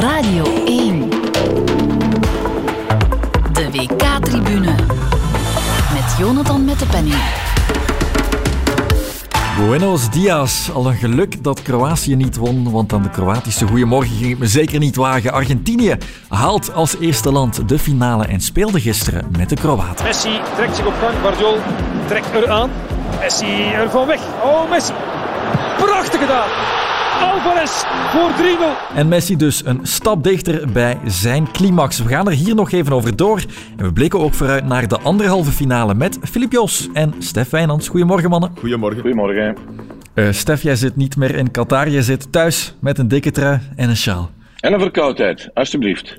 Radio 1. De WK-tribune. Met Jonathan met de penning. Buenos dias. Al een geluk dat Kroatië niet won, want aan de Kroatische goeiemorgen ging ik me zeker niet wagen. Argentinië haalt als eerste land de finale en speelde gisteren met de Kroaten. Messi trekt zich op gang, Guardiol trekt eraan. Messi ervan weg. Oh, Messi. Prachtig gedaan. Alvarez voor 3-0. En Messi dus een stap dichter bij zijn climax. We gaan er hier nog even over door. En we blikken ook vooruit naar de anderhalve finale met Filip Jos en Stef Wijnands. Goedemorgen, mannen. Goedemorgen. Goedemorgen. Uh, Stef, jij zit niet meer in Qatar. Je zit thuis met een dikke trui en een sjaal. En een verkoudheid, alsjeblieft.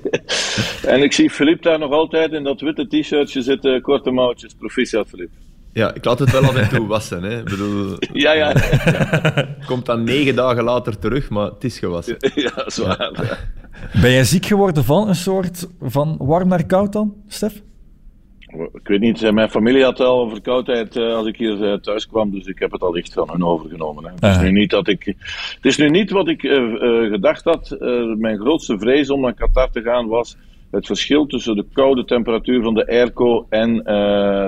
en ik zie Filip daar nog altijd in dat witte t-shirtje zitten, korte mouwtjes. Proficiat, Filip. Ja, ik laat het wel af en toe wassen. Hè. Ik bedoel, ja, ja. Komt dan negen dagen later terug, maar het is gewassen. Ja, dat is waar. Ben jij ziek geworden van een soort van warm naar koud dan, Stef? Ik weet niet, mijn familie had al verkoudheid uh, als ik hier thuis kwam, dus ik heb het al licht van hun overgenomen. Hè. Het, is nu niet dat ik, het is nu niet wat ik uh, gedacht had. mijn grootste vrees om naar Qatar te gaan was het verschil tussen de koude temperatuur van de airco en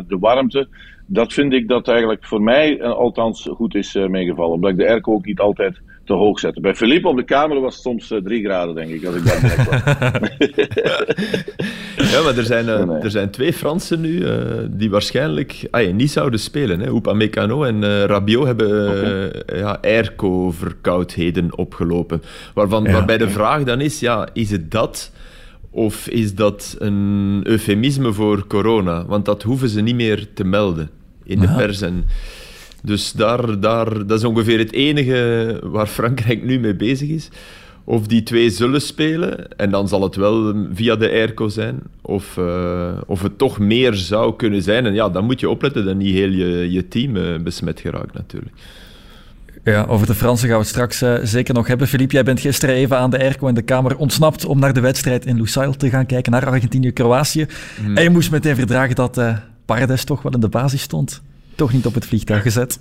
de warmte dat vind ik dat eigenlijk voor mij uh, althans goed is uh, meegevallen. Omdat ik de airco ook niet altijd te hoog zette. Bij Philippe op de kamer was het soms uh, drie graden, denk ik, als ik dat Ja, maar er zijn, er zijn twee Fransen nu die waarschijnlijk ah, niet zouden spelen. Hè. Upamecano en Rabiot hebben okay. ja, airco-verkoudheden opgelopen. Waarvan, ja. Waarbij de vraag dan is, ja, is het dat... Of is dat een eufemisme voor corona? Want dat hoeven ze niet meer te melden in de pers. En dus daar, daar, dat is ongeveer het enige waar Frankrijk nu mee bezig is. Of die twee zullen spelen, en dan zal het wel via de airco zijn. Of, uh, of het toch meer zou kunnen zijn. En ja, dan moet je opletten dat niet heel je, je team uh, besmet geraakt natuurlijk. Ja, over de Fransen gaan we het straks uh, zeker nog hebben. Philippe, jij bent gisteren even aan de airco in de kamer ontsnapt om naar de wedstrijd in Lusail te gaan kijken, naar Argentinië-Kroatië. Mm. En je moest meteen verdragen dat Paredes toch wel in de basis stond. Toch niet op het vliegtuig gezet.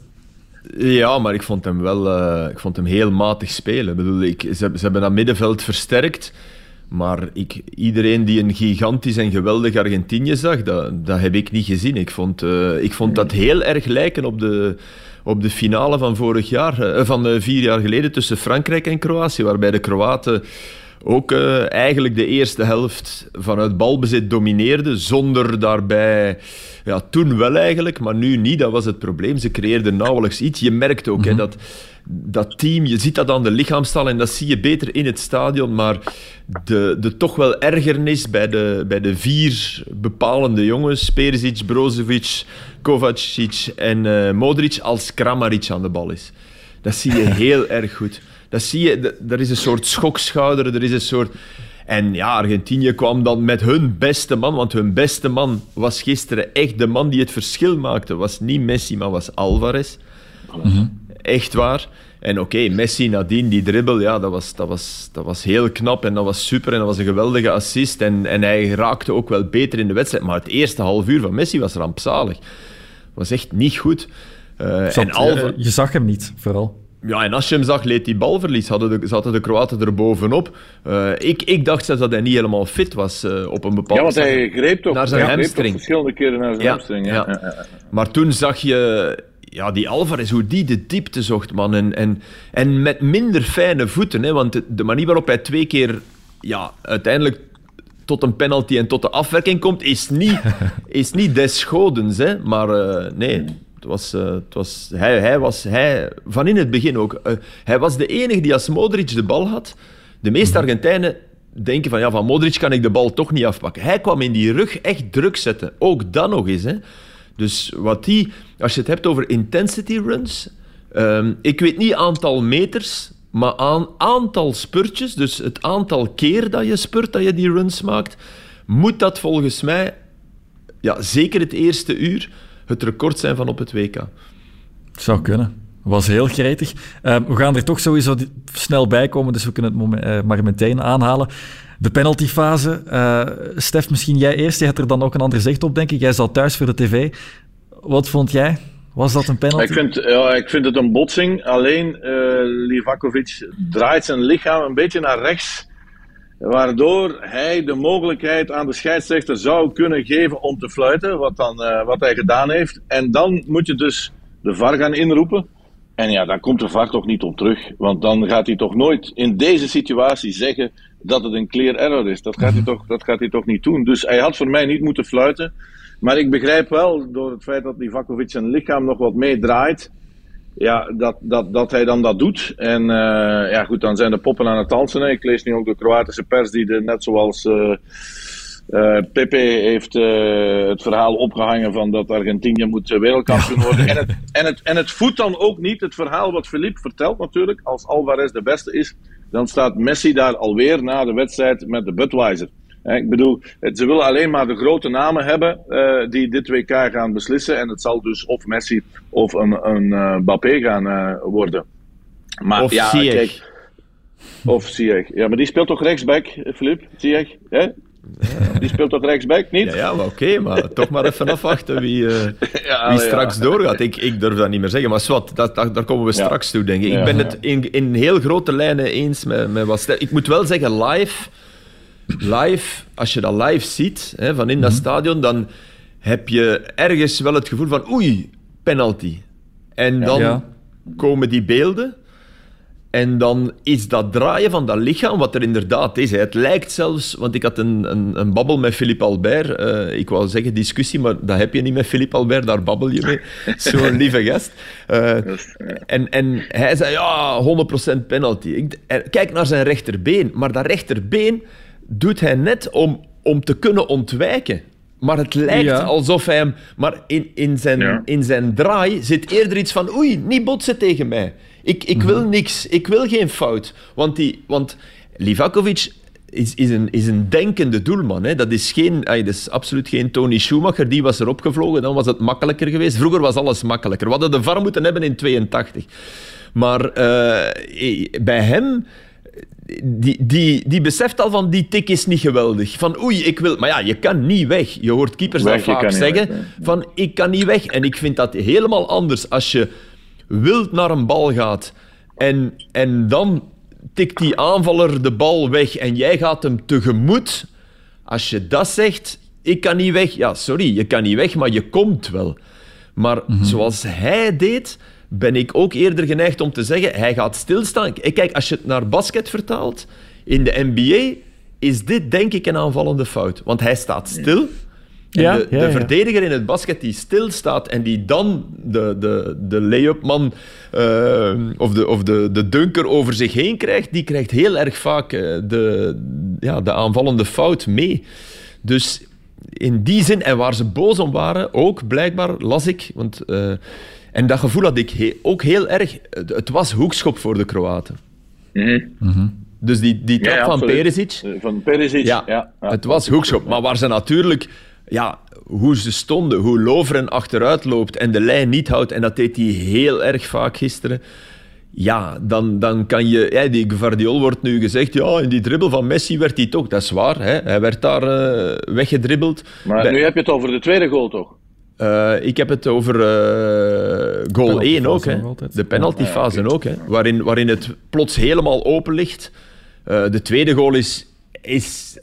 Ja, maar ik vond hem wel uh, ik vond hem heel matig spelen. Ik bedoel, ik, ze, ze hebben dat middenveld versterkt. Maar ik, iedereen die een gigantisch en geweldig Argentinië zag, dat, dat heb ik niet gezien. Ik vond, ik vond dat heel erg lijken op de op de finale van vorig jaar, eh, van vier jaar geleden tussen Frankrijk en Kroatië, waarbij de Kroaten ook uh, eigenlijk de eerste helft vanuit balbezit domineerden, zonder daarbij... Ja, toen wel eigenlijk, maar nu niet. Dat was het probleem. Ze creëerden nauwelijks iets. Je merkt ook mm -hmm. hè, dat dat team, je ziet dat aan de lichaamstaal en dat zie je beter in het stadion, maar de, de toch wel ergernis bij de, bij de vier bepalende jongens, Perisic, Brozovic, Kovacic en uh, Modric, als Kramaric aan de bal is. Dat zie je heel erg goed. Dat zie je, er is een soort schokschouder, er is een soort... En ja, Argentinië kwam dan met hun beste man, want hun beste man was gisteren echt de man die het verschil maakte. Was niet Messi, maar was Alvarez. Mm -hmm. Echt waar. En oké, okay, Messi nadien, die dribbel, ja, dat was, dat, was, dat was heel knap en dat was super en dat was een geweldige assist. En, en hij raakte ook wel beter in de wedstrijd. Maar het eerste half uur van Messi was rampzalig. Was echt niet goed. Uh, Zat, en Alva... Je zag hem niet, vooral. Ja, en als je hem zag, leed hij balverlies. Hadden de, zaten de Kroaten er bovenop. Uh, ik, ik dacht zelfs dat hij niet helemaal fit was uh, op een bepaald Ja, want hij greep toch, naar zijn hamstring. verschillende keren naar zijn ja, hamstring. Ja. Ja. Ja. Maar toen zag je ja, die Alvarez, hoe die de diepte zocht, man. En, en, en met minder fijne voeten, hè, want de, de manier waarop hij twee keer ja, uiteindelijk tot een penalty en tot de afwerking komt, is niet, is niet des godens. Hè, maar uh, nee, het was, uh, het was, hij, hij was hij, van in het begin ook. Uh, hij was de enige die als Modric de bal had. De meeste Argentijnen denken van ja, van Modric kan ik de bal toch niet afpakken. Hij kwam in die rug echt druk zetten. Ook dan nog eens. Hè. Dus wat die, als je het hebt over intensity runs, um, ik weet niet aantal meters, maar aan aantal spurtjes, dus het aantal keer dat je spurt, dat je die runs maakt, moet dat volgens mij, ja, zeker het eerste uur, het record zijn van op het WK. Zou kunnen. Was heel gretig. Uh, we gaan er toch sowieso snel bij komen, dus we kunnen het moment, uh, maar meteen aanhalen. De penaltyfase. Uh, Stef, misschien jij eerst. Je hebt er dan ook een ander zicht op, denk ik. Jij zat thuis voor de tv. Wat vond jij Was dat een penalty? Ik vind, ja, ik vind het een botsing. Alleen uh, Livakovic draait zijn lichaam een beetje naar rechts. Waardoor hij de mogelijkheid aan de scheidsrechter zou kunnen geven om te fluiten. Wat, dan, uh, wat hij gedaan heeft. En dan moet je dus de VAR gaan inroepen. En ja, dan komt de VAR toch niet op terug. Want dan gaat hij toch nooit in deze situatie zeggen dat het een clear error is. Dat gaat hij toch, dat gaat hij toch niet doen. Dus hij had voor mij niet moeten fluiten. Maar ik begrijp wel, door het feit dat Livakovic zijn lichaam nog wat meedraait, ja, dat, dat, dat hij dan dat doet. En uh, ja, goed, dan zijn de poppen aan het dansen. Ik lees nu ook de Kroatische pers, die net zoals uh, uh, Pepe heeft het verhaal opgehangen van dat Argentinië moet wereldkampioen worden. En het, en, het, en het voedt dan ook niet het verhaal wat Philippe vertelt natuurlijk. Als Alvarez de beste is, dan staat Messi daar alweer na de wedstrijd met de Budweiser. Ik bedoel, ze willen alleen maar de grote namen hebben uh, die dit WK gaan beslissen. En het zal dus of Messi of een, een uh, Mbappé gaan uh, worden. Maar, of ja, Ziyech. Kijk, of Ziyech. Ja, maar die speelt toch rechtsback, Filip? Ziyech? Hè? Ja. Die speelt toch rechtsback, niet? Ja, ja maar oké, okay, maar toch maar even afwachten wie, uh, ja, wie straks doorgaat. Ik, ik durf dat niet meer zeggen, maar zwart, dat, dat, daar komen we straks toe, denk ik. Ik ben het in, in heel grote lijnen eens met, met wat Ik moet wel zeggen, live live, als je dat live ziet, hè, van in dat mhm. stadion, dan heb je ergens wel het gevoel van oei, penalty. En dan komen die beelden. En dan is dat draaien van dat lichaam, wat er inderdaad is. Het lijkt zelfs, want ik had een, een, een babbel met Philippe Albert. Uh, ik wou zeggen discussie, maar dat heb je niet met Philippe Albert, daar babbel je mee. Zo'n lieve gast. Uh, en, en hij zei, ja, 100% penalty. Ik, kijk naar zijn rechterbeen, maar dat rechterbeen doet hij net om, om te kunnen ontwijken. Maar het lijkt alsof hij hem... Maar in, in, zijn, in zijn draai zit eerder iets van... Oei, niet botsen tegen mij. Ik, ik wil mhm. niks. Ik wil geen fout. Want, die, want Livakovic is, is, een, is een denkende doelman. Hè. Dat, is geen, dat is absoluut geen Tony Schumacher. Die was erop gevlogen. Dan was het makkelijker geweest. Vroeger was alles makkelijker. We hadden de VAR moeten hebben in 82. Maar uh, bij hem die, die, die beseft al van die tik is niet geweldig. Van oei, ik wil... Maar ja, je kan niet weg. Je hoort keepers dat vaak zeggen. van ik kan niet weg. En ik vind dat helemaal anders als je wild naar een bal gaat en, en dan tikt die aanvaller de bal weg en jij gaat hem tegemoet. Als je dat zegt, ik kan niet weg. Ja, sorry, je kan niet weg, maar je komt wel. Maar mhm. zoals hij deed ben ik ook eerder geneigd om te zeggen, hij gaat stilstaan. Kijk, als je het naar basket vertaalt, in de NBA is dit denk ik een aanvallende fout. Want hij staat stil. Ja, de, de verdediger in het basket die stilstaat en die dan de, de, de lay-up-man uh, of, de, of de, de dunker over zich heen krijgt, die krijgt heel erg vaak uh, de, ja, de aanvallende fout mee. Dus in die zin, en waar ze boos om waren, ook blijkbaar las ik, want uh, en dat gevoel had ik ook heel erg. Het was hoekschop voor de Kroaten. Mm -hmm. Dus die, die trap van Perisic. Eh, van Perisic, ja. ja, het was hoekschop. Maar waar ze natuurlijk... Ja, hoe ze stonden, hoe Loveren achteruit loopt en de lijn niet houdt, en dat deed hij heel erg vaak gisteren. Ja, dan, dan kan je... Ja, die Guardiol wordt nu gezegd, ja, in die dribbel van Messi werd hij toch... Dat is waar, hè? hij werd daar uh, weggedribbeld. Maar nu heb je het over de tweede goal, toch? Uh, ik heb het over uh, goal 1 ook, hè. de penaltyfase ja, ook, hè. Waarin, waarin het plots helemaal open ligt. Uh, de tweede goal is, is,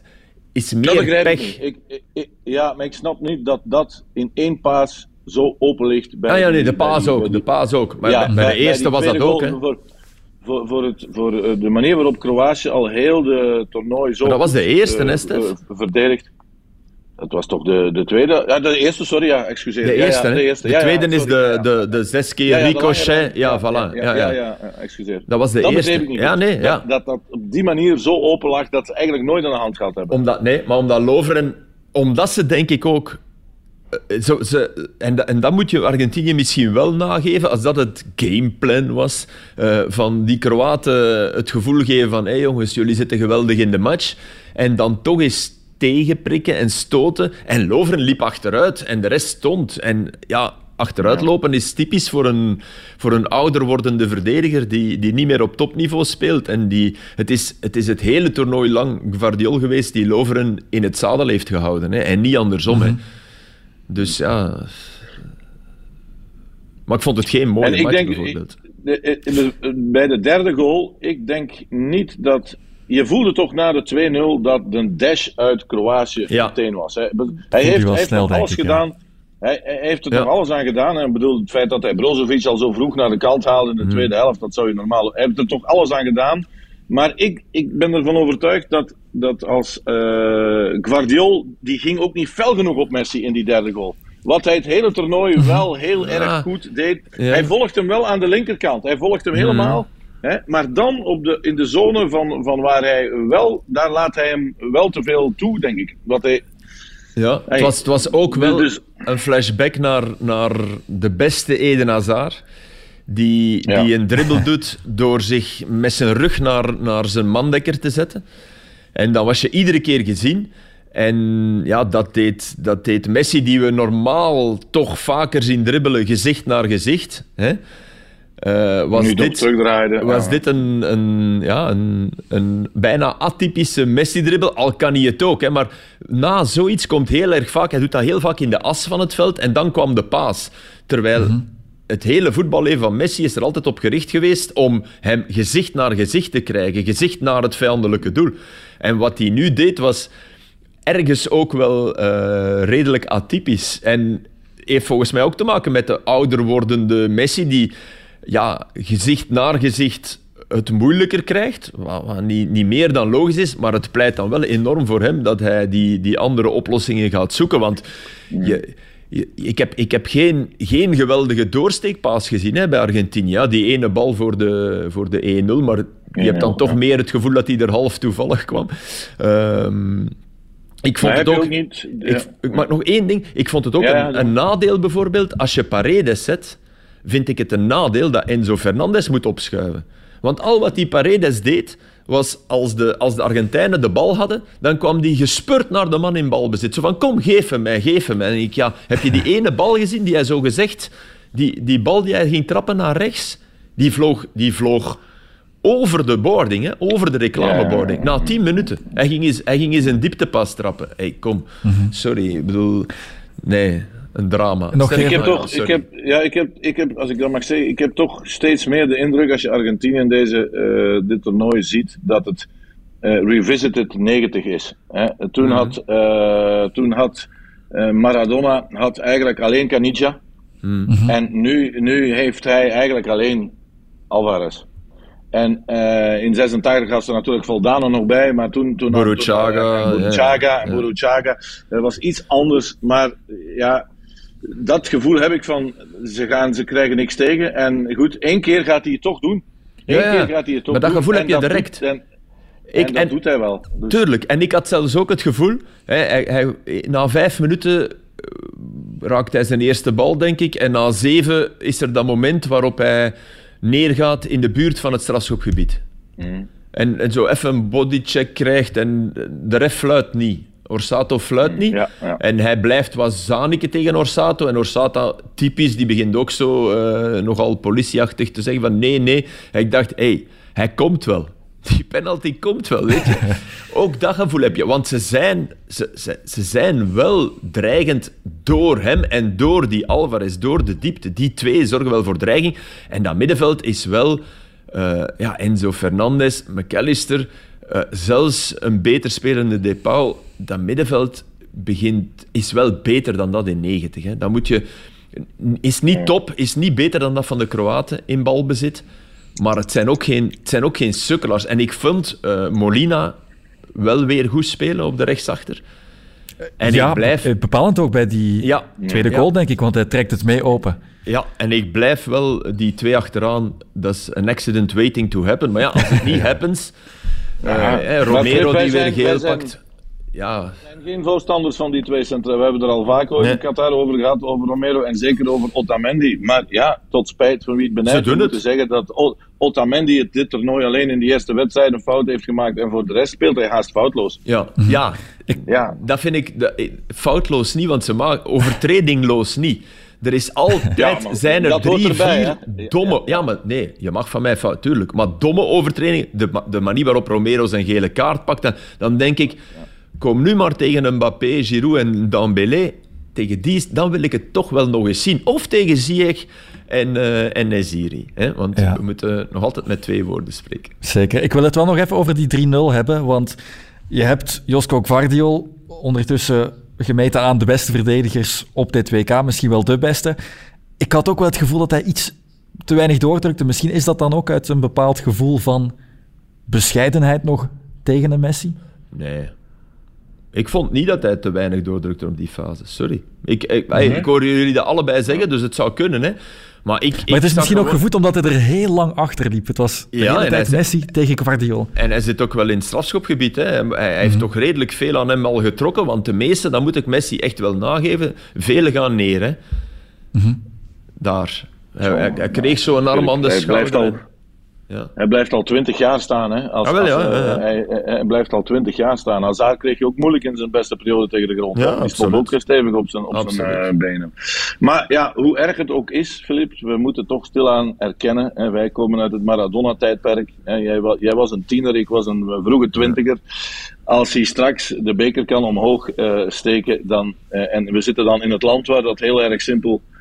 is meer pech. Ik, ik, ja, maar ik snap niet dat dat in één paas zo open ligt. Bij ah ja, nee, de paas ook. De paas ook. Maar ja, bij, bij, de eerste was dat ook, hè. Voor, voor, voor, het, voor de manier waarop Kroatië al heel de toernooi zo... Maar dat was de eerste, uh, hè, Stef? Verdedigd. Het was toch de, de tweede? Ja, de eerste, sorry, ja, excuseer. De eerste, ja, ja, de, eerste. de tweede is de, de, de zes keer ricochet. Ja, voilà. Ja, ja, ja, excuseer. Dat was de dat eerste. Ik niet ja, nee, ja. Dat, dat op die manier zo open lag dat ze eigenlijk nooit aan de hand gehad hebben. Omdat, nee, maar omdat Loveren... Omdat ze denk ik ook... Eh, zo, ze, en, en dat moet je Argentinië misschien wel nageven, als dat het gameplan was uh, van die Kroaten het gevoel geven van hé hey jongens, jullie zitten geweldig in de match. En dan toch eens tegenprikken en stoten. En Loveren liep achteruit en de rest stond. En ja, achteruitlopen is typisch voor een, voor een ouder wordende verdediger die, die niet meer op topniveau speelt. En die, het, is, het is het hele toernooi lang Guardiol geweest die Loveren in het zadel heeft gehouden. Hè, en niet andersom. hè. Mhm. Dus ja... Maar ik vond het geen mooie En ik match denk, bijvoorbeeld. de- de- de- bij de derde goal, ik denk niet dat. Je voelde toch na de 2-0 dat de dash uit Kroatië Ja. meteen was. Hij hij heeft, hij heeft snel, er denk alles ik, ja. gedaan. Hij, hij heeft er Ja. alles aan gedaan. En ik bedoel, het feit dat hij Brozovic al zo vroeg naar de kant haalde in de tweede helft, dat zou je normaal. Hij heeft er toch alles aan gedaan. Maar ik, ik ben ervan overtuigd dat, dat als eh Guardiol, die ging ook niet fel genoeg op Messi in die derde goal. Wat hij het hele toernooi wel heel. Ja. erg goed deed. Hij volgt hem wel aan de linkerkant. Hij volgt hem helemaal. Hè? Maar dan op de, in de zone van, van waar hij wel, daar laat hij hem wel te veel toe, denk ik. Wat hij, Ja, het was, het was ook wel dus- een flashback naar, naar de beste Eden Hazard. Die, Ja. die een dribbel doet door zich met zijn rug naar, naar zijn mandekker te zetten. En dan was je iedere keer gezien. En ja, dat deed, dat deed Messi, die we normaal toch vaker zien dribbelen, gezicht naar gezicht. Hè? Eh, was dit, was Ja. dit een, een, ja, een, een bijna atypische Messi-dribbel? Al kan hij het ook, hè, maar na zoiets komt heel erg vaak, hij doet dat heel vaak in de as van het veld en dan kwam de paas. Terwijl het hele voetballeven van Messi is er altijd op gericht geweest om hem gezicht naar gezicht te krijgen, gezicht naar het vijandelijke doel. En wat hij nu deed was ergens ook wel eh, redelijk atypisch. En heeft volgens mij ook te maken met de ouder wordende Messi, die ja, gezicht naar gezicht het moeilijker krijgt. Wat, niet, niet meer dan logisch is, maar het pleit dan wel enorm voor hem dat hij die, die andere oplossingen gaat zoeken. Want je, je- ik heb, ik heb geen, geen geweldige doorsteekpaas gezien hè, bij Argentinië. Ja, die ene bal voor de, voor de 1-0, maar je hebt dan 1-0, toch meer het gevoel dat hij er half toevallig kwam. Ehm, ik vond Maar het ook... ook niet- ik, ja. ik maak nog één ding. Ik vond het ook Ja, een, een nadeel bijvoorbeeld. Als je Paredes zet, vind ik het een nadeel dat Enzo Fernandez moet opschuiven. Want al wat die Paredes deed, was als de, als de Argentijnen de bal hadden, dan kwam die gespurt naar de man in balbezit. Zo van, kom, geef hem mij, geef hem mij. En ik, ja, heb je die ene bal gezien die hij zo gezegd... Die, die bal die hij ging trappen naar rechts, die vloog, die vloog over de boarding, hè, over de reclameboarding. Na tien minuten. Hij ging eens, hij ging eens een dieptepas trappen. hey, kom. Sorry, ik bedoel... Nee, een drama. Nog Ik heb toch, ik heb, ja, ik heb, ik heb, als ik dat mag zeggen, ik heb toch steeds meer de indruk als je Argentinië in deze, eh, dit toernooi ziet, dat het eh, revisited 90 is. Hè. Toen Mhm. had, eh, toen had eh, Maradona had eigenlijk alleen Caniggia. Mhm. En nu, nu heeft hij eigenlijk alleen Alvarez. En eh, in 86 had ze natuurlijk Voldano nog bij, maar toen... toen eh, Boruchaga, ja. en Boruchaga. Dat was iets anders, maar ja, dat gevoel heb ik van, ze, gaan, ze krijgen niks tegen. En goed, één keer gaat hij het toch doen. Eén Ja, keer gaat hij het toch Maar dat doen. gevoel heb je dat direct. Doet, en, Ik- en dat en- doet hij wel. Dus, Tuurlijk. En ik had zelfs ook het gevoel... Hè, hij, hij, na vijf minuten eh, raakt hij zijn eerste bal, denk ik. En na zeven is er dat moment waarop hij neergaat in de buurt van het strafschopgebied. Mhm. En, en zo even een bodycheck krijgt en de ref fluit niet. Orsato fluit niet. ja, ja. En hij blijft wat zaniken tegen Orsato. En Orsato, typisch, die begint ook zo eh, nogal politieachtig te zeggen van nee, nee. En ik dacht, hé, hey, hij komt wel. Die penalty komt wel, weet je. Ook dat gevoel heb je. Want ze zijn, ze, ze, ze zijn wel dreigend door hem en door die Alvarez, door de diepte. Die twee zorgen wel voor dreiging. En dat middenveld is wel... eh, ja, Enzo Fernandez, McAllister, eh, zelfs een beter spelende De Paul. Dat middenveld begint, is wel beter dan dat in 90. Hè. Dan moet je, is niet top, is niet beter dan dat van de Kroaten in balbezit. Maar het zijn ook geen, het zijn ook geen sukkelaars. En ik vond eh, Molina wel weer goed spelen op de rechtsachter. En ja, ik blijf... eh, bepalend ook bij die Ja, tweede ja. goal, denk ik, want hij trekt het mee open. Ja, en ik blijf wel die twee achteraan. Dat is een accident waiting to happen. Maar ja, als het niet happens. eh, Romero die weer geel zijn- pakt. Ja, Er zijn geen voorstanders van die twee centra. We hebben er al vaak over Nee. in Qatar over gehad, over Romero en zeker over Otamendi. Maar ja, tot spijt van wie het benijdt, Ze moeten zeggen dat Otamendi het dit toernooi alleen in die eerste wedstrijd een fout heeft gemaakt en voor de rest speelt hij haast foutloos. ja, ja. Ja, Dat vind ik dat- eh, foutloos niet, want ze maken overtredingloos niet. Er is altijd, Ja, maar zijn er drie, erbij, vier hè? domme... Ja, maar nee, je mag van mij fout, tuurlijk. Maar domme overtredingen, de, de manier waarop Romero zijn gele kaart pakt, dan, dan denk ik, kom nu maar tegen Mbappé, Giroud en Dembélé. Tegen die, dan wil ik het toch wel nog eens zien. Of tegen Ziyech en, uh, en Neziri. Hè? Want Ja. we moeten nog altijd met twee woorden spreken. Zeker. Ik wil het wel nog even over die 3-0 hebben, want je hebt Josko Gvardiol ondertussen gemeten aan de beste verdedigers op dit WK, misschien wel de beste. Ik had ook wel het gevoel dat hij iets te weinig doordrukte. Misschien is dat dan ook uit een bepaald gevoel van bescheidenheid nog tegen een Messi? Nee. Ik vond niet dat hij te weinig doordrukte op die fase. Sorry. Ik, ik, hey, ik hoor jullie dat allebei zeggen, dus het zou kunnen. Hè. Maar, ik, Maar het is misschien ook gevoed omdat hij er heel lang achter liep. Het was de Ja, hele tijd Messi tegen Gvardiol. En hij zit ook wel in het strafschopgebied. Hè. Hij, hij heeft toch redelijk veel aan hem al getrokken, want de meeste, dat moet ik Messi echt wel nageven, vele gaan neer. Hè. Daar. Hij, hij, hij kreeg zo'n arm aan de Hij blijft schouder. al- Ja. Hij blijft al twintig jaar staan. Hè? Als, Ah, wel, als, ja, eh, ja, ja. Hij, blijft al twintig jaar staan. Hazard kreeg je ook moeilijk in zijn beste periode tegen de grond. Ja. Die stond ook stevig op zijn, op zijn eh, benen. Maar ja, hoe erg het ook is, Filip, we moeten toch stilaan erkennen. Hè, wij komen uit het Maradona-tijdperk. Jij, jij was een tiener, ik was een eh, vroege twintiger. Als hij straks de beker kan omhoog eh, steken, dan, eh, en we zitten dan in het land waar dat heel erg simpel is,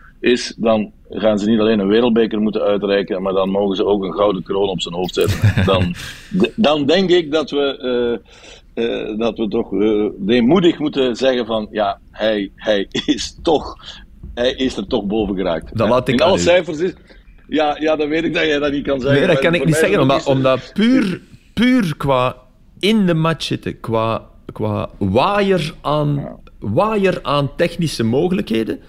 dan gaan ze niet alleen een wereldbeker moeten uitreiken, maar dan mogen ze ook een gouden kroon op zijn hoofd zetten. Dan, dan denk ik dat we, eh, eh, dat we toch eh, deemoedig moeten zeggen van, ja, hij, hij is toch, hij is er toch boven geraakt. Dat laat ik In alle cijfers is, ja, ja, dan weet ik dat jij dat niet kan zeggen. Nee, dat kan ik niet zeggen, is omdat, omdat puur, puur qua in de match zitten, qua, qua waaier, aan, waaier aan technische mogelijkheden,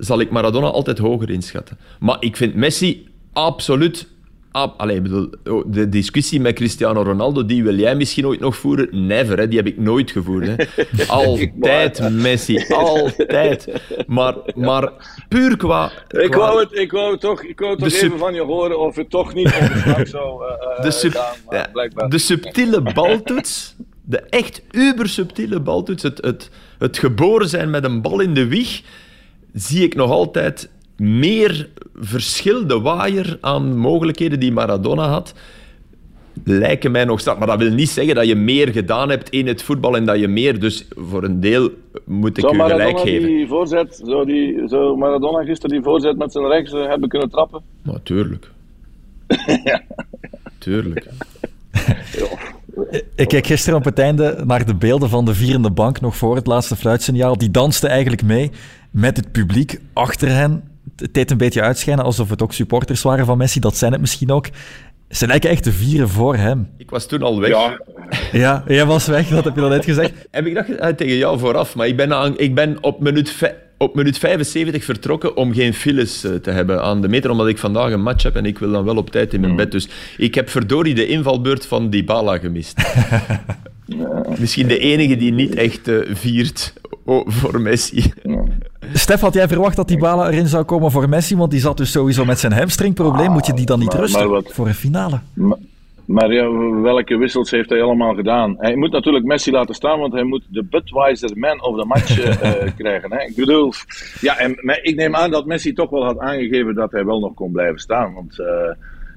zal ik Maradona altijd hoger inschatten. Maar ik vind Messi absoluut... ab- Allee, ik bedoel, oh, de discussie met Cristiano Ronaldo, die wil jij misschien ooit nog voeren? Never, hè, die heb ik nooit gevoerd. Hè. Altijd Messi, altijd. Maar, maar puur qua... Ik wou het, ik wou toch, ik wou het De toch even van je horen of het toch niet ongeslacht zou eh, eh, de, sub- gaan, maar ja, blijkbaar. de subtiele baltoets, de echt uber subtiele baltoets, het, het, het geboren zijn met een bal in de wieg, zie ik nog altijd meer verschil, de waaier aan mogelijkheden die Maradona had, lijken mij nog sterk. Maar dat wil niet zeggen dat je meer gedaan hebt in het voetbal en dat je meer, dus voor een deel moet ik Zou u Maradona gelijk geven. die voorzet, zou, die, zou Maradona gisteren die voorzet met zijn rechts eh, hebben kunnen trappen? Natuurlijk. Tuurlijk. Ik keek gisteren op het einde naar de beelden van de vierende bank, nog voor het laatste fluitsignaal. Die danste eigenlijk mee met het publiek achter hen. Het deed een beetje uitschijnen alsof het ook supporters waren van Messi. Dat zijn het misschien ook. Ze lijken echt te vieren voor hem. Ik was toen al weg. Ja, Ja, jij was weg, dat heb je dan net gezegd. Heb ik dat gezegd tegen jou vooraf? Maar ik ben, aan, ik ben op, minuut op minuut 75 vertrokken om geen files eh, te hebben aan de meter, omdat ik vandaag een match heb en ik wil dan wel op tijd in mijn bed. Dus ik heb verdorie de invalbeurt van Dybala gemist. Misschien de enige die niet echt eh, viert oh, voor Messi. Stef, had jij verwacht dat die Bala erin zou komen voor Messi? Want die zat dus sowieso met zijn hamstringprobleem. Moet je die dan niet maar- rusten maar wat- voor een finale? maar, maar ja, welke wissels heeft hij allemaal gedaan? Hij moet natuurlijk Messi laten staan, want hij moet de Budweiser Man of the Match eh, krijgen. Hè? Ik bedoel, ja, en, maar ik neem aan dat Messi toch wel had aangegeven dat hij wel nog kon blijven staan. Want eh,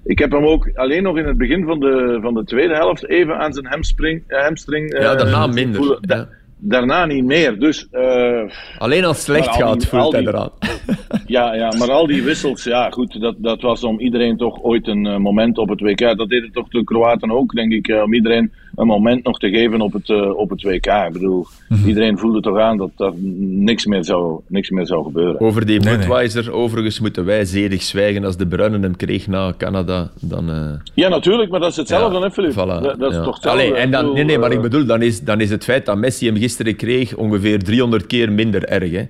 ik heb hem ook alleen nog in het begin van de, van de tweede helft even aan zijn hamstring. eh, hamstring eh, Ja, daarna minder. voelen. Da- Ja. Daarna niet meer. Dus eh, Alleen als het slecht gaat, voelt hij eraan. Ja, ja, maar al die wissels, ja goed, dat, dat was om iedereen toch ooit een eh, moment op het WK. Dat deden toch de Kroaten ook, denk ik, eh, om iedereen een moment nog te geven op het, eh, op het WK. Ik bedoel, Mhm. iedereen voelde toch aan dat er niks meer zou, niks meer zou gebeuren. Over die Nee, nee. Budweiser, overigens moeten wij zedig zwijgen. Als de Bruinen hem kreeg na Canada, dan... eh, Ja, natuurlijk, maar dat is hetzelfde, Ja, hè, Filip? voilà, dat, dat is toch hetzelfde. Allee, en dan, nee, nee, maar ik bedoel, dan is, dan is het feit dat Messi hem gisteren kreeg ongeveer 300 keer minder erg. Hè.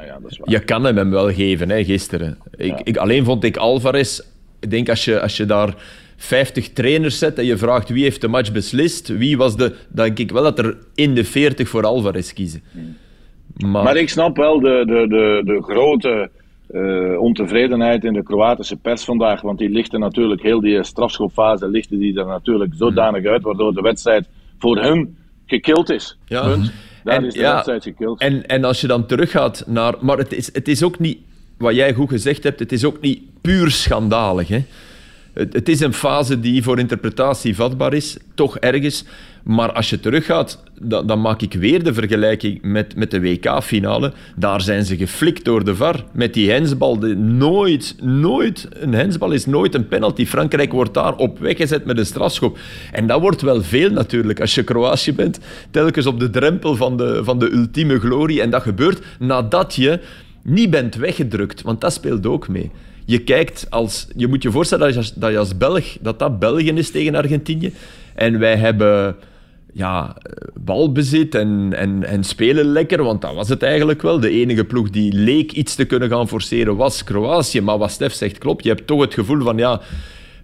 Ja, ja, dat is waar. Je kan hem hem wel geven, hè, gisteren. Ik, ik, alleen vond ik Alvarez... Ik denk, als je, als je daar 50 trainers zet en je vraagt wie heeft de match beslist, wie was de... Dan denk ik wel dat er in de 40 voor Alvarez kiezen. Maar, Maar ik snap wel de, de, de, de grote eh, ontevredenheid in de Kroatische pers vandaag. Want die lichten natuurlijk, heel die strafschopfase lichten die er natuurlijk zodanig uit, waardoor de wedstrijd voor hun gekild is. Ja. Punt. Daar En- is de ja. gekild. En, en als je dan teruggaat naar... Maar het is, het is ook niet, wat jij goed gezegd hebt, het is ook niet puur schandalig. Hè? Het, het, is een fase die voor interpretatie vatbaar is, toch ergens. Maar als je teruggaat, dan, dan maak ik weer de vergelijking met, met de WK-finale. Daar zijn ze geflikt door de VAR. Met die hensbal. Nooit, nooit, een hensbal is nooit een penalty. Frankrijk wordt daar op weggezet met een strafschop. En dat wordt wel veel natuurlijk. Als je Kroatië bent, telkens op de drempel van de, van de ultieme glorie. En dat gebeurt nadat je niet bent weggedrukt. Want dat speelt ook mee je kijkt als... Je moet je voorstellen dat je als, dat Belg... Dat dat België is tegen Argentinië. En wij hebben ja, balbezit en, en, en spelen lekker, want dat was het eigenlijk wel. De enige ploeg die leek iets te kunnen gaan forceren was Kroatië. Maar wat Stef zegt klopt. Je hebt toch het gevoel van ja,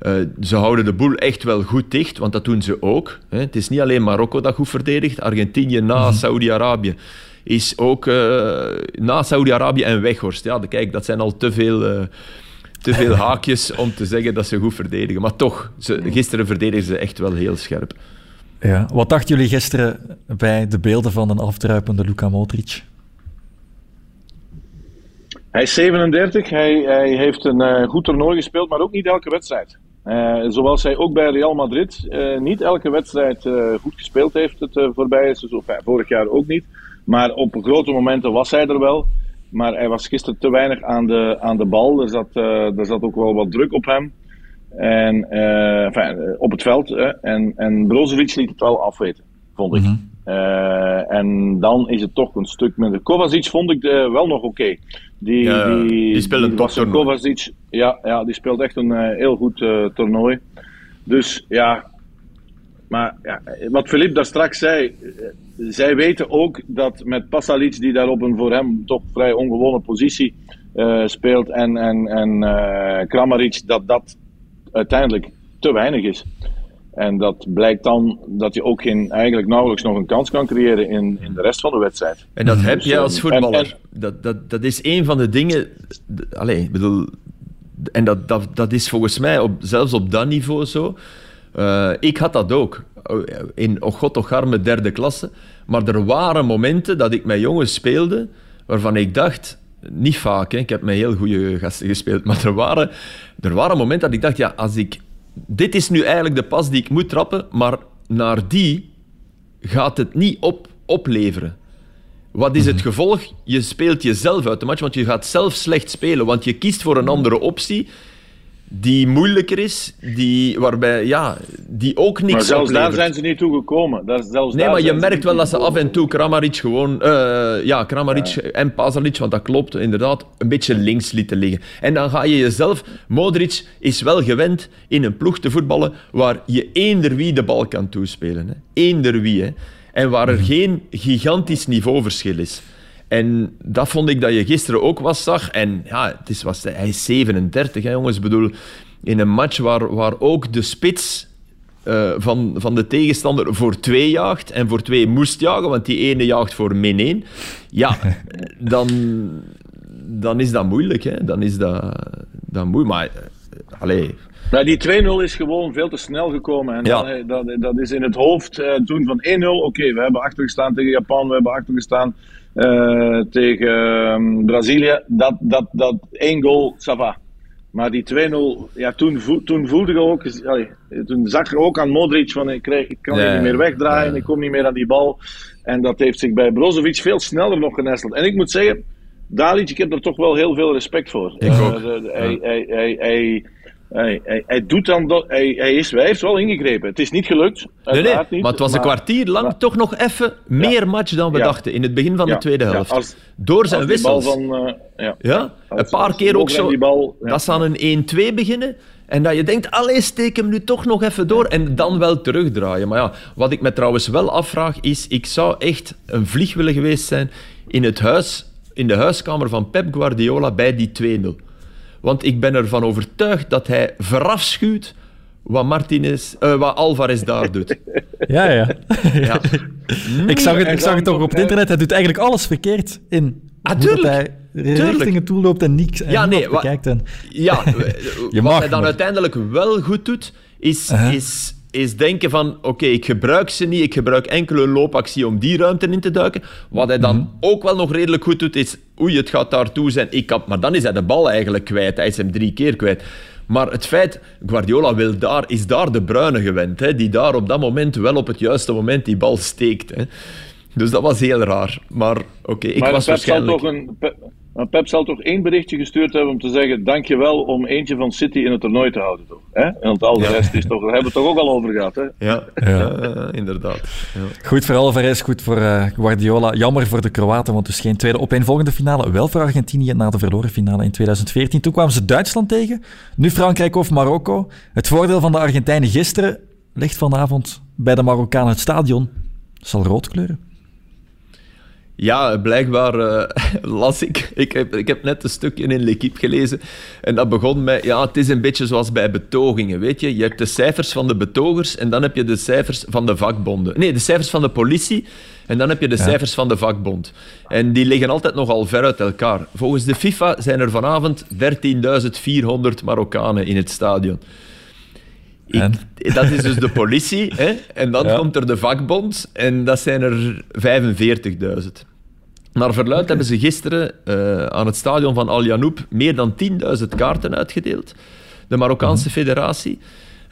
uh, ze houden de boel echt wel goed dicht, want dat doen ze ook. Hè. Het is niet alleen Marokko dat goed verdedigt. Argentinië na mm Saudi-Arabië is ook uh, na Saudi-Arabië en Weghorst. Ja, kijk, dat zijn al te veel... Uh, te veel haakjes om te zeggen dat ze goed verdedigen. Maar toch, ze, gisteren verdedigen ze echt wel heel scherp. Ja. Wat dachten jullie gisteren bij de beelden van een afdruipende Luka Modric? Hij is 37, hij, hij heeft een uh, goed toernooi gespeeld, maar ook niet elke wedstrijd. Uh, zoals hij ook bij Real Madrid uh, niet elke wedstrijd goed gespeeld heeft het voorbije seizoen. Vorig jaar ook niet. Maar op grote momenten was hij er wel. Maar hij was gisteren te weinig aan de, aan de bal. Er zat, er zat ook wel wat druk op hem. En, uh, enfin, op het veld. en, en Brozovic liet het wel afweten, vond ik. Mm en dan is het toch een stuk minder. Kovacic vond ik uh, wel nog oké. Okay. Die, ja, die, die speelt een die Kovacic, ja, ja, die speelt echt een heel goed toernooi. Dus ja, maar ja, wat Filip daar straks zei, zij weten ook dat met Pasalic, die daar op een voor hem toch vrij ongewone positie speelt, en, en, en Kramaric, dat dat uiteindelijk te weinig is. En dat blijkt dan dat je ook geen, eigenlijk nauwelijks nog een kans kan creëren in, in de rest van de wedstrijd. En dat heb je dus, als eh, voetballer. dat, dat, dat is een van de dingen. Allee, ik bedoel. En dat, dat, dat is volgens mij op, zelfs op dat niveau zo. Uh, ik had dat ook. In oh god, toch arme derde klasse. Maar er waren momenten dat ik met jongens speelde waarvan ik dacht niet vaak, hè. ik heb met heel goede gasten gespeeld, maar er waren, er waren momenten dat ik dacht, ja, als ik... Dit is nu eigenlijk de pas die ik moet trappen, maar naar die gaat het niet op, opleveren. Wat is het mhm. gevolg? Je speelt jezelf uit de match, want je gaat zelf slecht spelen, want je kiest voor een andere optie die moeilijker is, die, waarbij, ja, die ook niks Maar zelfs oplevert. daar zijn ze niet toe gekomen. Dat, zelfs nee, daar maar je merkt wel dat ze af en toe Kramaric gewoon... eh, ja, Kramaric en Pasalic, want dat klopt inderdaad, een beetje links lieten liggen. En dan ga je jezelf... Modric is wel gewend in een ploeg te voetballen waar je eender wie de bal kan toespelen. Hè. Eender wie, hè. En waar er geen gigantisch niveauverschil is. En dat vond ik dat je gisteren ook was zag. En ja, het is, was, hij is 37, hè, jongens. Ik bedoel, in een match waar, waar ook de spits uh, van, van de tegenstander voor twee jaagt en voor twee moest jagen, want die ene jaagt voor min één. Ja, dan, dan is dat moeilijk. Hè. Dan is dat, dat moeilijk. Maar, uh, allee... Maar die 2-0 is gewoon veel te snel gekomen. En Ja. dat, dat, dat is in het hoofd uh, toen van 1-0. Oké, we hebben achtergestaan tegen Japan, we hebben achtergestaan uh, tegen um, Brazilië. Dat, dat, dat één goal, ça va. Maar die 2-0, ja, toen, toen voelde je ook, allee, toen zag je ook aan Modric van ik, krijg, ik kan Ja, niet meer wegdraaien, ja. ik kom niet meer aan die bal. En dat heeft zich bij Brozovic veel sneller nog genesteld. En ik moet zeggen, Dalic, ik heb er toch wel heel veel respect voor. Ik Eh, ook. de- hij, hij, hij, hij, hij, doet dan hij, hij, is, hij heeft wel ingegrepen. Het is niet gelukt. Nee, nee, niet, maar het was een kwartier lang maar- toch nog even meer match dan we Ja. dachten in het begin van Ja, de tweede helft. als- Door zijn wissels. van, eh, ja. Als- een paar keer ook zo. Bal. Dat ze aan een 1-2 beginnen. En dat je denkt, allee, steek hem nu toch nog even door. En dan wel terugdraaien. Maar ja, wat ik me trouwens wel afvraag is... Ik zou echt een vlieg willen geweest zijn in, het huis, in de huiskamer van Pep Guardiola bij die 2-0. Want ik ben ervan overtuigd dat hij verafschuwt wat, Martinez, eh, wat Alvarez daar doet. Ja, ja. Ja. ik zag het, ik zag het toch toch- op het internet. Hij doet eigenlijk alles verkeerd in Ah, hoe dat tuurlijk. hij Tuurlijk. richtingen toeloopt en niks en Ja, nee, wa-. En... Ja, Je wat mag, hij dan maar- uiteindelijk wel goed doet, is, Uh-huh. is, is denken van... Oké, ik gebruik ze niet, ik gebruik enkel een loopactie om die ruimte in te duiken. Wat hij dan Mhm. ook wel nog redelijk goed doet, is... Oei, het gaat daartoe zijn, ik kan... Maar dan is hij de bal eigenlijk kwijt. Hij is hem drie keer kwijt. Maar het feit, Guardiola wil daar, is daar de bruine gewend, hè, die daar op dat moment wel op het juiste moment die bal steekt. Hè. Dus dat was heel raar. Maar oké, ik maar was waarschijnlijk... Zal toch een, maar Pep zal toch één berichtje gestuurd hebben om te zeggen: dankjewel om eentje van City in het toernooi te houden, toch? Hè? En al de rest is toch, daar hebben we het toch ook al over gehad, hè? Ja, ja. inderdaad. Ja. Goed voor Alvarez, goed voor uh, Guardiola. Jammer voor de Kroaten, want dus geen tweede opeenvolgende finale. Wel voor Argentinië na de verloren finale in 2014. Toen kwamen ze Duitsland tegen. Nu Frankrijk of Marokko. Het voordeel van de Argentijnen gisteren ligt vanavond bij de Marokkanen het stadion. Zal rood kleuren. Ja, blijkbaar uh, las ik. Ik heb, ik heb net een stukje in L'Equipe gelezen. En dat begon met. Ja, het is een beetje zoals bij betogingen. Weet je, je hebt de cijfers van de betogers. En dan heb je de cijfers van de vakbonden. Nee, de cijfers van de politie. En dan heb je de ja. cijfers van de vakbond. En die liggen altijd nogal ver uit elkaar. Volgens de FIFA zijn er vanavond 13.400 Marokkanen in het stadion. Ik, dat is dus de politie. Hè? En dan ja. komt er de vakbond. En dat zijn er 45.000. Naar verluid okay. hebben ze gisteren uh, aan het stadion van Al Janoub meer dan 10.000 kaarten uitgedeeld. De Marokkaanse mm -hmm. federatie.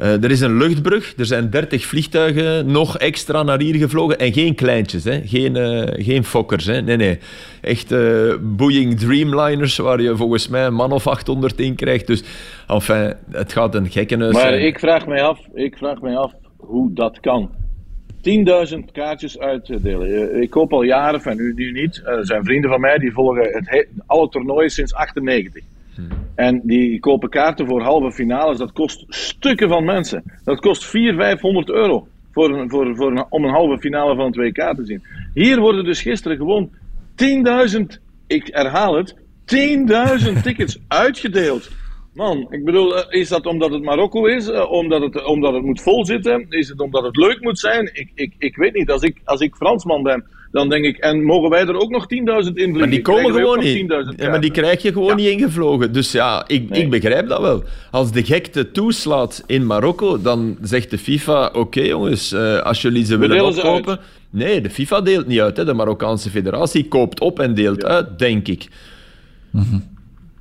Uh, er is een luchtbrug, er zijn 30 vliegtuigen nog extra naar hier gevlogen. En geen kleintjes, hè? Geen, uh, geen fokkers. Hè? Nee, nee. Echt uh, Boeing Dreamliners, waar je volgens mij een man of 800 in krijgt. Dus, enfin, het gaat een gekkenhuis maar zijn. Maar ik vraag mij af, ik vraag mij af hoe dat kan. 10.000 kaartjes uitdelen. Ik koop al jaren, van nu, nu niet. Er zijn vrienden van mij die volgen het alle toernooien sinds 98. En die kopen kaarten voor halve finales. Dat kost stukken van mensen. Dat kost 400, 500 euro voor een, voor, voor een, om een halve finale van het WK te zien. Hier worden dus gisteren gewoon 10.000, ik herhaal het, 10.000 tickets uitgedeeld. Man, ik bedoel, is dat omdat het Marokko is? Omdat het, omdat het moet volzitten? Is het omdat het leuk moet zijn? Ik, ik, ik weet niet. Als ik, als ik Fransman ben, dan denk ik, en mogen wij er ook nog 10.000 invliegen? Maar die komen gewoon niet. Ja, maar die krijg je gewoon ja. niet ingevlogen. Dus ja, ik, nee. ik begrijp dat wel. Als de gekte toeslaat in Marokko, dan zegt de FIFA, oké okay, jongens, uh, als jullie ze willen opkopen... Nee, de FIFA deelt niet uit. Hè. De Marokkaanse federatie koopt op en deelt ja. uit, denk ik. Mm -hmm.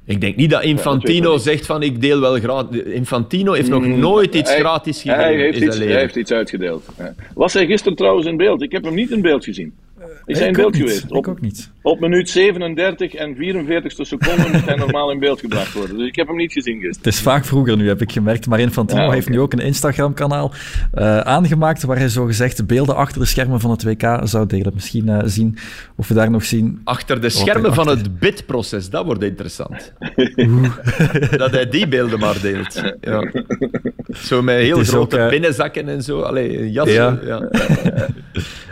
Ik denk niet dat Infantino ja, zegt van ik deel wel gratis. Infantino heeft nog nooit iets hij, gratis gegeven hij heeft, in iets, zijn hij heeft iets uitgedeeld. Was hij gisteren trouwens in beeld? Ik heb hem niet in beeld gezien. Is hij in ik beeld geweest? Ik Op, ook niet. op minuut 37 en 44 seconden moet hij normaal in beeld gebracht worden. Dus ik heb hem niet gezien gisteren. Het is vaak vroeger nu, heb ik gemerkt. Maar Infantino Ja, oké. heeft nu ook een Instagram-kanaal eh, aangemaakt waar hij zogezegd beelden achter de schermen van het WK zou delen. Misschien eh, zien of we daar nog zien. Achter de schermen van achter. het bidproces, dat wordt interessant. dat hij die beelden maar deelt. Ja. Zo met heel grote ook, eh, binnenzakken en zo. Allee, jassen. Ja. Ja.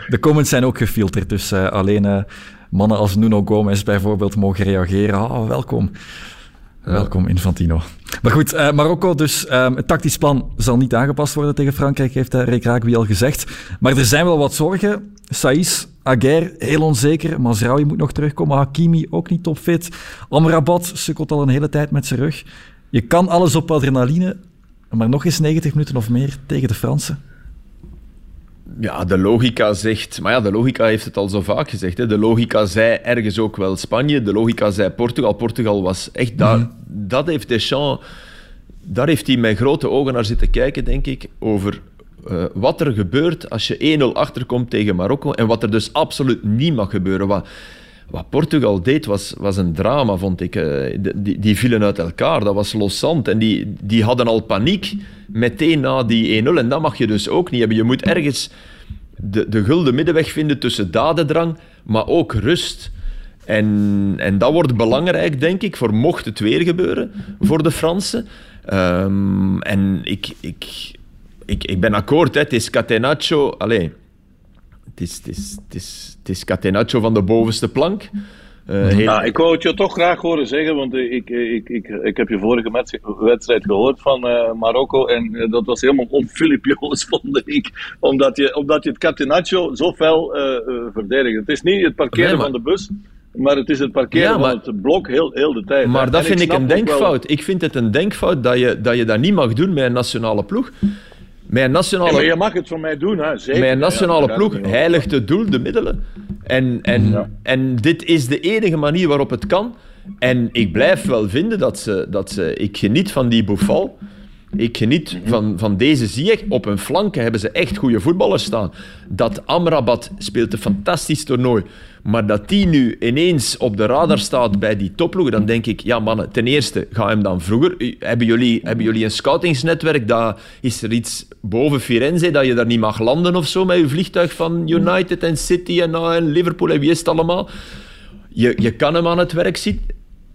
De comments zijn ook gefilterd, dus alleen eh, mannen als Nuno Gomez bijvoorbeeld mogen reageren. Ah, welkom. Welkom, Infantino. Maar goed, eh, Marokko dus. ehm, het tactisch plan zal niet aangepast worden tegen Frankrijk, heeft uh, Rick Raakby al gezegd. Maar er zijn wel wat zorgen. Saïs, Aguer, heel onzeker. Mazraoui moet nog terugkomen. Hakimi ook niet topfit. Amrabat sukkelt al een hele tijd met zijn rug. Je kan alles op adrenaline, maar nog eens 90 minuten of meer tegen de Fransen. Ja, de logica zegt... Maar ja, de logica heeft het al zo vaak gezegd. Hè. De logica zei ergens ook wel Spanje. De logica zei Portugal. Portugal was echt daar... Dat heeft Deschamps... Daar heeft hij met grote ogen naar zitten kijken, denk ik, over eh, wat er gebeurt als je 1-0 achterkomt tegen Marokko en wat er dus absoluut niet mag gebeuren. Wat, wat Portugal deed was, was een drama, vond ik. Eh, die, die vielen uit elkaar, dat was loszand. En die, die hadden al paniek meteen na die 1-0. En dat mag je dus ook niet hebben. Je moet ergens de, de gulden middenweg vinden tussen dadendrang, maar ook rust. En, en dat wordt belangrijk, denk ik, voor mocht het weer gebeuren voor de Fransen. Ehm, en ik, ik, ik, ik ben akkoord, hè. het is Catenaccio. Allee, het is, het, is, het, is, het is Catenaccio van de bovenste plank. Heel- Nou, ik wou het je toch graag horen zeggen, want ik, ik, ik, ik heb je vorige wedstrijd gehoord van eh, Marokko en eh, dat was helemaal on Filip Joos, vond ik. Omdat je, omdat je het Catenaccio zo fel verdedigt. Het is niet het parkeren Nee, maar- van de bus, maar het is het parkeren Ja, maar- van het blok heel, heel de tijd. Maar dat vind ik een wel- denkfout. Ik vind het een denkfout dat je, dat je dat niet mag doen met een nationale ploeg. Een nationale, maar je mag het van mij doen, hè? Zeker. Ja, nationale ploeg heiligt het doel de middelen. En, en, Ja. en dit is de enige manier waarop het kan. En ik blijf wel vinden dat ze... Dat ze ik geniet van die Bouffal. Ik geniet Mhm. van, van deze Ziyech. Op hun flanken hebben ze echt goede voetballers staan. Dat Amrabat speelt een fantastisch toernooi. Maar dat die nu ineens op de radar staat bij die topploegen, dan denk ik, ja mannen, ten eerste, ga hem dan vroeger... Hebben jullie, hebben jullie een scoutingsnetwerk? Dat, is er iets boven Firenze dat je daar niet mag landen of zo met je vliegtuig van United en City en, nou, en Liverpool en wie is het allemaal? Je, je kan hem aan het werk zien.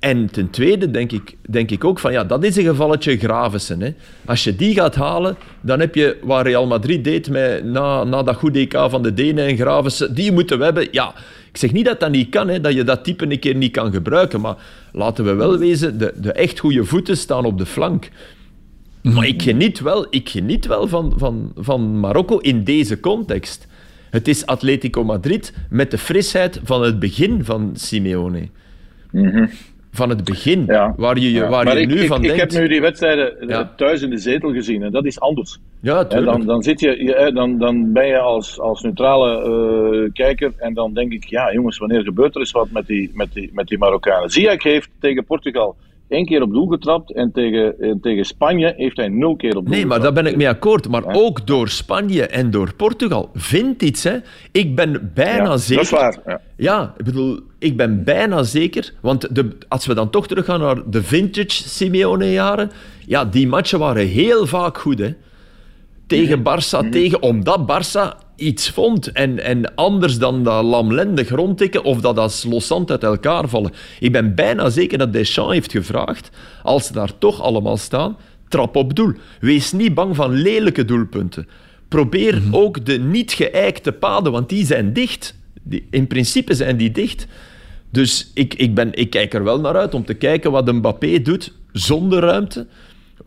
En ten tweede denk ik, denk ik ook van ja, dat is een gevalletje Gravensen. Hè. Als je die gaat halen, dan heb je waar Real Madrid deed met, na, na dat goede EK van de Denen en Gravensen. Die moeten we hebben. Ja, ik zeg niet dat dat niet kan, hè, dat je dat type een keer niet kan gebruiken. Maar laten we wel wezen, de, de echt goede voeten staan op de flank. Maar ik geniet wel, ik geniet wel van, van, van Marokko in deze context. Het is Atletico Madrid met de frisheid van het begin van Simeone. Van het begin. Ja. waar je, Ja, waar maar je ik, nu ik, van ik denkt... heb nu die wedstrijden eh, Ja. thuis in de zetel gezien en dat is anders. Ja, dan, dan, zit je, dan, dan ben je als, als neutrale eh, kijker en dan denk ik, ja jongens, wanneer gebeurt er eens wat met die, met die, met die Marokkanen? Ziyech heeft tegen Portugal één keer op doel getrapt en tegen, en tegen Spanje heeft hij nul keer op doel Nee, maar daar ben ik mee akkoord. Maar ook door Spanje en door Portugal vindt iets. Hè. Ik ben bijna Ja, zeker... Dat is waar. Ja. Ja, ik bedoel, ik ben bijna zeker. Want de, als we dan toch teruggaan naar de vintage Simeone-jaren. Ja, die matchen waren heel vaak goed. Hè. Tegen Barça, tegen, omdat Barça iets vond. En, en anders dan dat lamlendig rondtikken of dat als loszand uit elkaar vallen. Ik ben bijna zeker dat Deschamps heeft gevraagd, als ze daar toch allemaal staan, trap op doel. Wees niet bang van lelijke doelpunten. Probeer ook de niet geëikte paden, want die zijn dicht. Die, in principe zijn die dicht. Dus ik, ik, ben, ik kijk er wel naar uit om te kijken wat Mbappé doet zonder ruimte.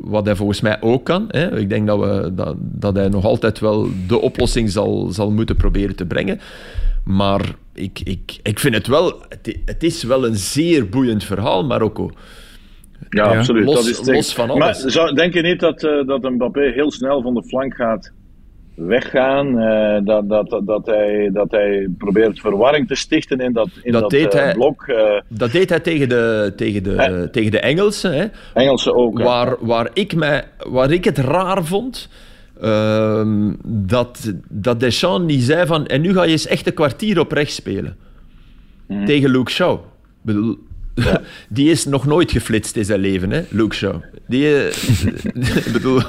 Wat hij volgens mij ook kan. Hè. Ik denk dat, we, dat, dat hij nog altijd wel de oplossing zal, zal moeten proberen te brengen. Maar ik, ik, ik vind het wel... Het, het is wel een zeer boeiend verhaal, Marokko. Ja, Ja. absoluut. Los- dat is los van Maar alles. zou, denk je niet dat, eh, dat Mbappé heel snel van de flank gaat weggaan? eh, dat, dat, dat, hij, dat hij probeert verwarring te stichten in dat, in Dat dat, deed eh, hij. blok? eh, Dat deed hij tegen de, tegen de, Eh. tegen de Engelsen. Hè. Engelse ook. hè. Waar, waar, ik mij, waar ik het raar vond, ehm, dat, dat Deschamps niet zei van... En nu ga je eens echt een kwartier op rechts spelen. Mhm. Tegen Luke Shaw. Ik bedoel, die is nog nooit geflitst in zijn leven, hè, Luke Shaw. Die, ik bedoel,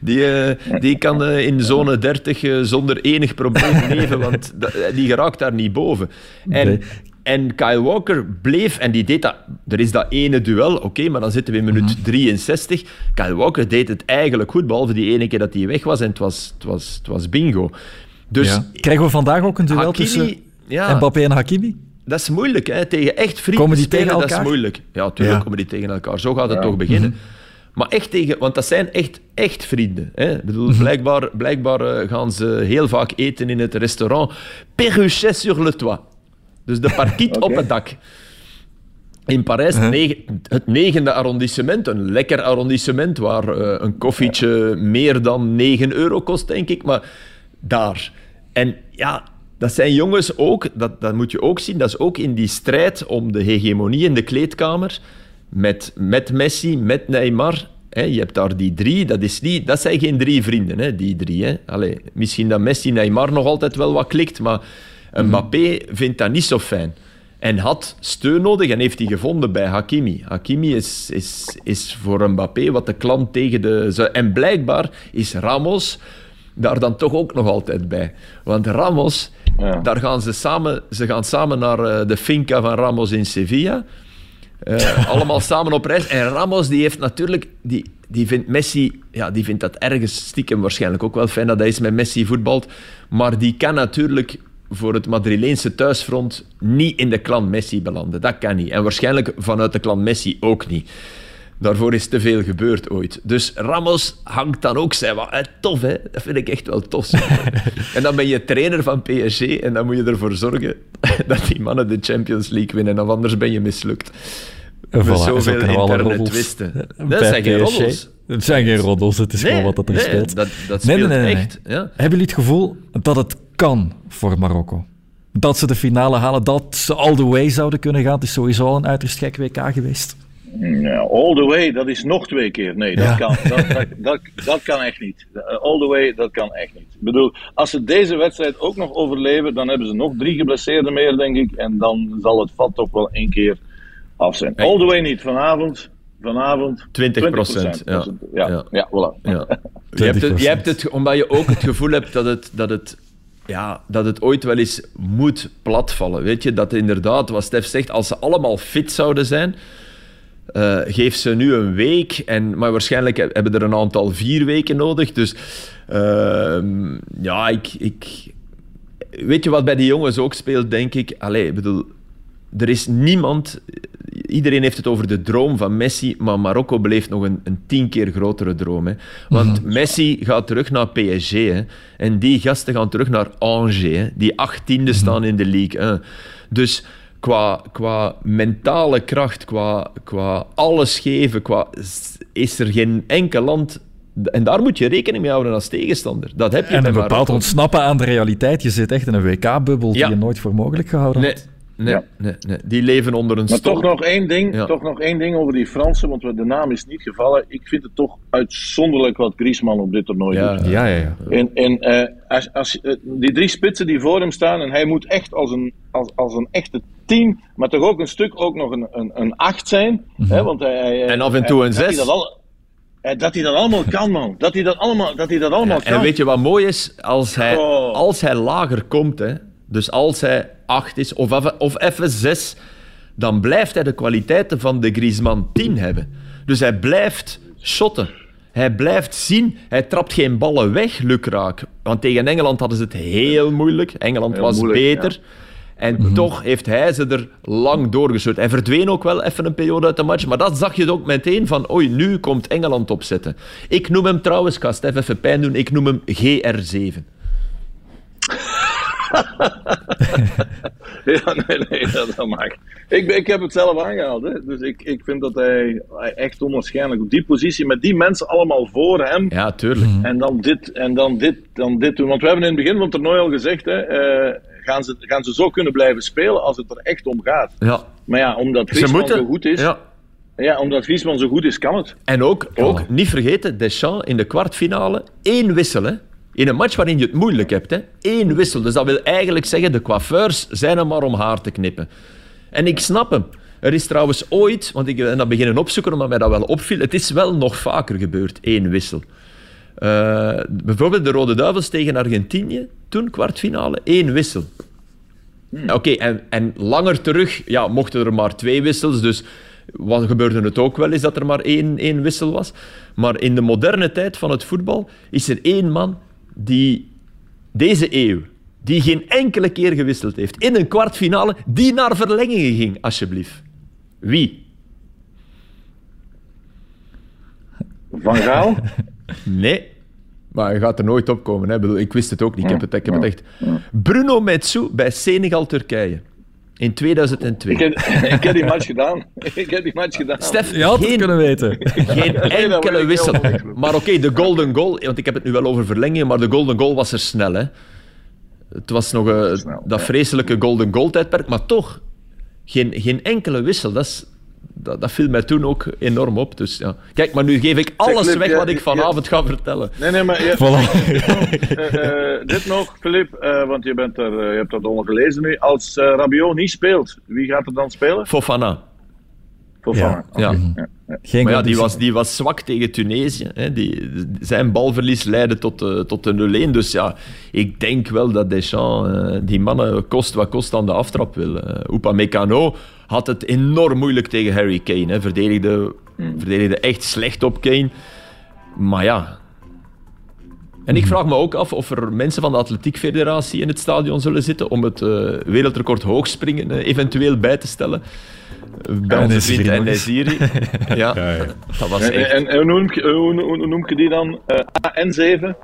die, eh, die kan eh, in zone 30 eh, zonder enig probleem leven, want die geraakt daar niet boven. En, Nee. en Kyle Walker bleef, en die deed dat... Er is dat ene duel, oké, maar dan zitten we in minuut 63. Kyle Walker deed het eigenlijk goed, behalve die ene keer dat hij weg was en het was, het was, het was bingo. Dus Ja. Krijgen we vandaag ook een duel Hakimi, tussen ja. Mbappé en Hakimi? dat is moeilijk, hè. Tegen echt vrienden Komen die spelen, tegen dat is elkaar? moeilijk. Ja, tuurlijk Ja. komen die tegen elkaar. Zo gaat het toch beginnen. Maar echt tegen... Want dat zijn echt, echt vrienden. Hè. Ik bedoel, blijkbaar blijkbaar eh, gaan ze heel vaak eten in het restaurant Perruchet sur le toit. Dus de parkiet op het dak. In Parijs, negen- het negende arrondissement, een lekker arrondissement waar eh, een koffietje meer dan 9 euro kost, denk ik. Maar daar. En ja, dat zijn jongens ook, dat, dat moet je ook zien, dat is ook in die strijd om de hegemonie in de kleedkamer met, met Messi, met Neymar. Hè, je hebt daar die drie, dat, is niet, dat zijn geen drie vrienden, hè, die drie. Hè. Allee, misschien dat Messi, Neymar nog altijd wel wat klikt, maar Mbappé vindt dat niet zo fijn. En had steun nodig en heeft die gevonden bij Hakimi. Hakimi is, is, is voor Mbappé wat de klant tegen de... En blijkbaar is Ramos daar dan toch ook nog altijd bij. Want Ramos, Ja. daar gaan ze samen, ze gaan samen naar eh, de finca van Ramos in Sevilla. Eh, allemaal samen op reis. En Ramos die heeft natuurlijk... Die, die vindt Messi... Ja, die vindt dat ergens stiekem waarschijnlijk ook wel fijn dat hij eens met Messi voetbalt. Maar die kan natuurlijk voor het Madrileense thuisfront niet in de klan Messi belanden. Dat kan niet. En waarschijnlijk vanuit de klan Messi ook niet. Daarvoor is te veel gebeurd ooit. Dus Ramos hangt dan ook zijn wat. Tof, hè? Dat vind ik echt wel tof. en dan ben je trainer van PSG en dan moet je ervoor zorgen dat die mannen de Champions League winnen. Of anders ben je mislukt. En Met voilà, zoveel interne twisten. Dat zijn geen roddels. Het zijn geen roddels, het is gewoon wat dat er nee, speelt. Dat, dat Nee, speelt nee, nee, nee. echt. Ja. Hebben jullie het gevoel dat het kan voor Marokko? dat ze de finale halen, dat ze all the way zouden kunnen gaan. Het is sowieso al een uiterst gek WK geweest. Ja, all the way, dat is nog twee keer. Nee, dat, kan, dat, dat, dat, dat, kan echt niet. All the way, dat kan echt niet. Ik bedoel, als ze deze wedstrijd ook nog overleven, dan hebben ze nog drie geblesseerden meer, denk ik. En dan zal het vat toch wel één keer af zijn. All the way niet. Vanavond, vanavond 20 procent. Ja. Ja, ja. ja, voilà. Ja. Je, hebt het, je hebt het, omdat je ook het gevoel hebt dat het, dat het ja, dat het ooit wel eens moet platvallen. Weet je, dat inderdaad, wat Stef zegt, als ze allemaal fit zouden zijn, uh, geef ze nu een week. En, maar waarschijnlijk hebben er een aantal vier weken nodig. Dus uh, ja, ik, ik... Weet je wat bij die jongens ook speelt, denk ik? Allee, bedoel, er is niemand iedereen heeft het over de droom van Messi, maar Marokko beleeft nog een, een tien keer grotere droom. Hè. Want mhm. Messi gaat terug naar PSG hè, en die gasten gaan terug naar Angers, hè, die achttiende mhm. staan in de league. Hè. Dus qua, qua mentale kracht, qua, qua alles geven, qua, is er geen enkel land en daar moet je rekening mee houden als tegenstander. Dat heb je en een bepaald ontsnappen aan de realiteit. Je zit echt in een WK-bubbel die je nooit voor mogelijk gehouden nee. had. Nee, nee, nee, die leven onder een maar toch nog één ding, toch nog één ding over die Fransen, want de naam is niet gevallen. Ik vind het toch uitzonderlijk wat Griezmann op dit toernooi ja, doet. Ja, ja, ja. En, en uh, als, als, uh, die drie spitsen die voor hem staan, en hij moet echt als een, als, als een echte team, maar toch ook een stuk ook nog een, een, een acht zijn. Mm -hmm. hè, want hij, hij, en af en toe een zes. Dat, al, dat hij dat allemaal kan, man. Dat hij dat allemaal, dat hij dat allemaal ja, kan. En weet je wat mooi is? Als hij, oh. als hij lager komt, hè, dus als hij 8 is of even, of even 6, dan blijft hij de kwaliteiten van de Griezmann 10 hebben. Dus hij blijft shotten. Hij blijft zien. Hij trapt geen ballen weg, lukraak. Want tegen Engeland hadden ze het heel moeilijk. Engeland heel was moeilijk, beter. Ja. En mm -hmm. toch heeft hij ze er lang doorgestuurd. Hij verdween ook wel even een periode uit de match. Maar dat zag je ook meteen van... Oei, nu komt Engeland opzetten. Ik noem hem trouwens, ik ga Stef even pijn doen, ik noem hem GR7. ja, nee, nee, dat, dat mag. Ik, ik heb het zelf aangehaald. Hè. Dus ik, ik vind dat hij, hij echt onwaarschijnlijk op die positie, met die mensen allemaal voor hem. Ja, tuurlijk. En dan dit, en dan dit, dan dit doen. Want we hebben in het begin van het toernooi al gezegd, hè, uh, gaan, ze, gaan ze zo kunnen blijven spelen als het er echt om gaat. Ja. Maar ja, omdat Griezmann zo goed is... Ja. Ja, omdat Griezmann zo goed is, kan het. En ook, ook niet vergeten, Deschamps in de kwartfinale, één wissel, hè. In een match waarin je het moeilijk hebt, hè? één wissel. Dus dat wil eigenlijk zeggen, de coiffeurs zijn er maar om haar te knippen. En ik snap hem. Er is trouwens ooit, want ik ben dat beginnen opzoeken omdat mij dat wel opviel, het is wel nog vaker gebeurd, één wissel. Uh, bijvoorbeeld de Rode Duivels tegen Argentinië, toen kwartfinale, één wissel. Hmm. Oké, okay, en, en langer terug ja, mochten er maar twee wissels, dus wat gebeurde het ook wel eens dat er maar één, één wissel was. Maar in de moderne tijd van het voetbal is er één man die deze eeuw, die geen enkele keer gewisseld heeft, in een kwartfinale, die naar verlengingen ging, alsjeblieft. Wie? Van Gaal? nee. Maar hij gaat er nooit op komen. Hè. Ik wist het ook niet. Ik heb het, ik heb het echt... Bruno Metsu bij Senegal-Turkije. In 2002. Ik heb, ik heb die match gedaan. Ik heb die match gedaan. Stef, je had het kunnen weten. Geen enkele wissel. Maar oké, okay, de golden goal... Want ik heb het nu wel over verlengingen, maar de golden goal was er snel, hè. Het was nog uh, snel, dat vreselijke golden goal tijdperk, maar toch... Geen, geen enkele wissel. Dat is, dat, dat, viel mij toen ook enorm op. Dus, ja. Kijk, maar nu geef ik alles Filip, weg wat ik vanavond ga vertellen. Nee, nee, maar je, voilà. uh, uh, dit nog, Filip, uh, want je, bent er, je hebt dat allemaal gelezen nu. Als Rabiot niet speelt, wie gaat er dan spelen? Fofana. Fofana, ja. Okay. ja. ja. Geen maar ja, die was, die was zwak tegen Tunesië. Hè. Die, zijn balverlies leidde tot, uh, tot de 0-1. Dus ja, ik denk wel dat Deschamps uh, die mannen kost wat kost aan de aftrap wil. Uh, Upamecano had het enorm moeilijk tegen Harry Kane. Hè. Verdedigde, mm. verdedigde echt slecht op Kane. Maar ja... En ik vraag me ook af of er mensen van de Atletiek Federatie in het stadion zullen zitten om het uh, wereldrecord hoogspringen uh, eventueel bij te stellen. Bij onze vriend Nesiri. ja, ja, ja, dat was echt... En, en hoe, noem je, hoe, noem je die dan? Uh, AN7?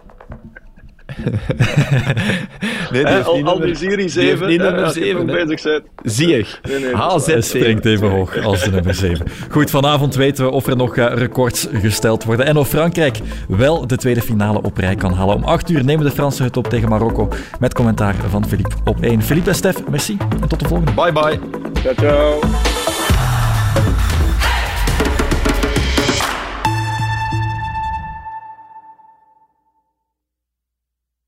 Nee, die al, al die serie 7, niet nummer 7 bezig bent. Zie je. Nee, nee, HZ springt even hoog als de nummer 7. Goed, vanavond weten we of er nog records gesteld worden en of Frankrijk wel de tweede finale op rij kan halen. Om 8 uur nemen de Fransen het op tegen Marokko met commentaar van Philippe op 1. Philippe en Stef, merci en tot de volgende. Bye bye. Ciao, ciao.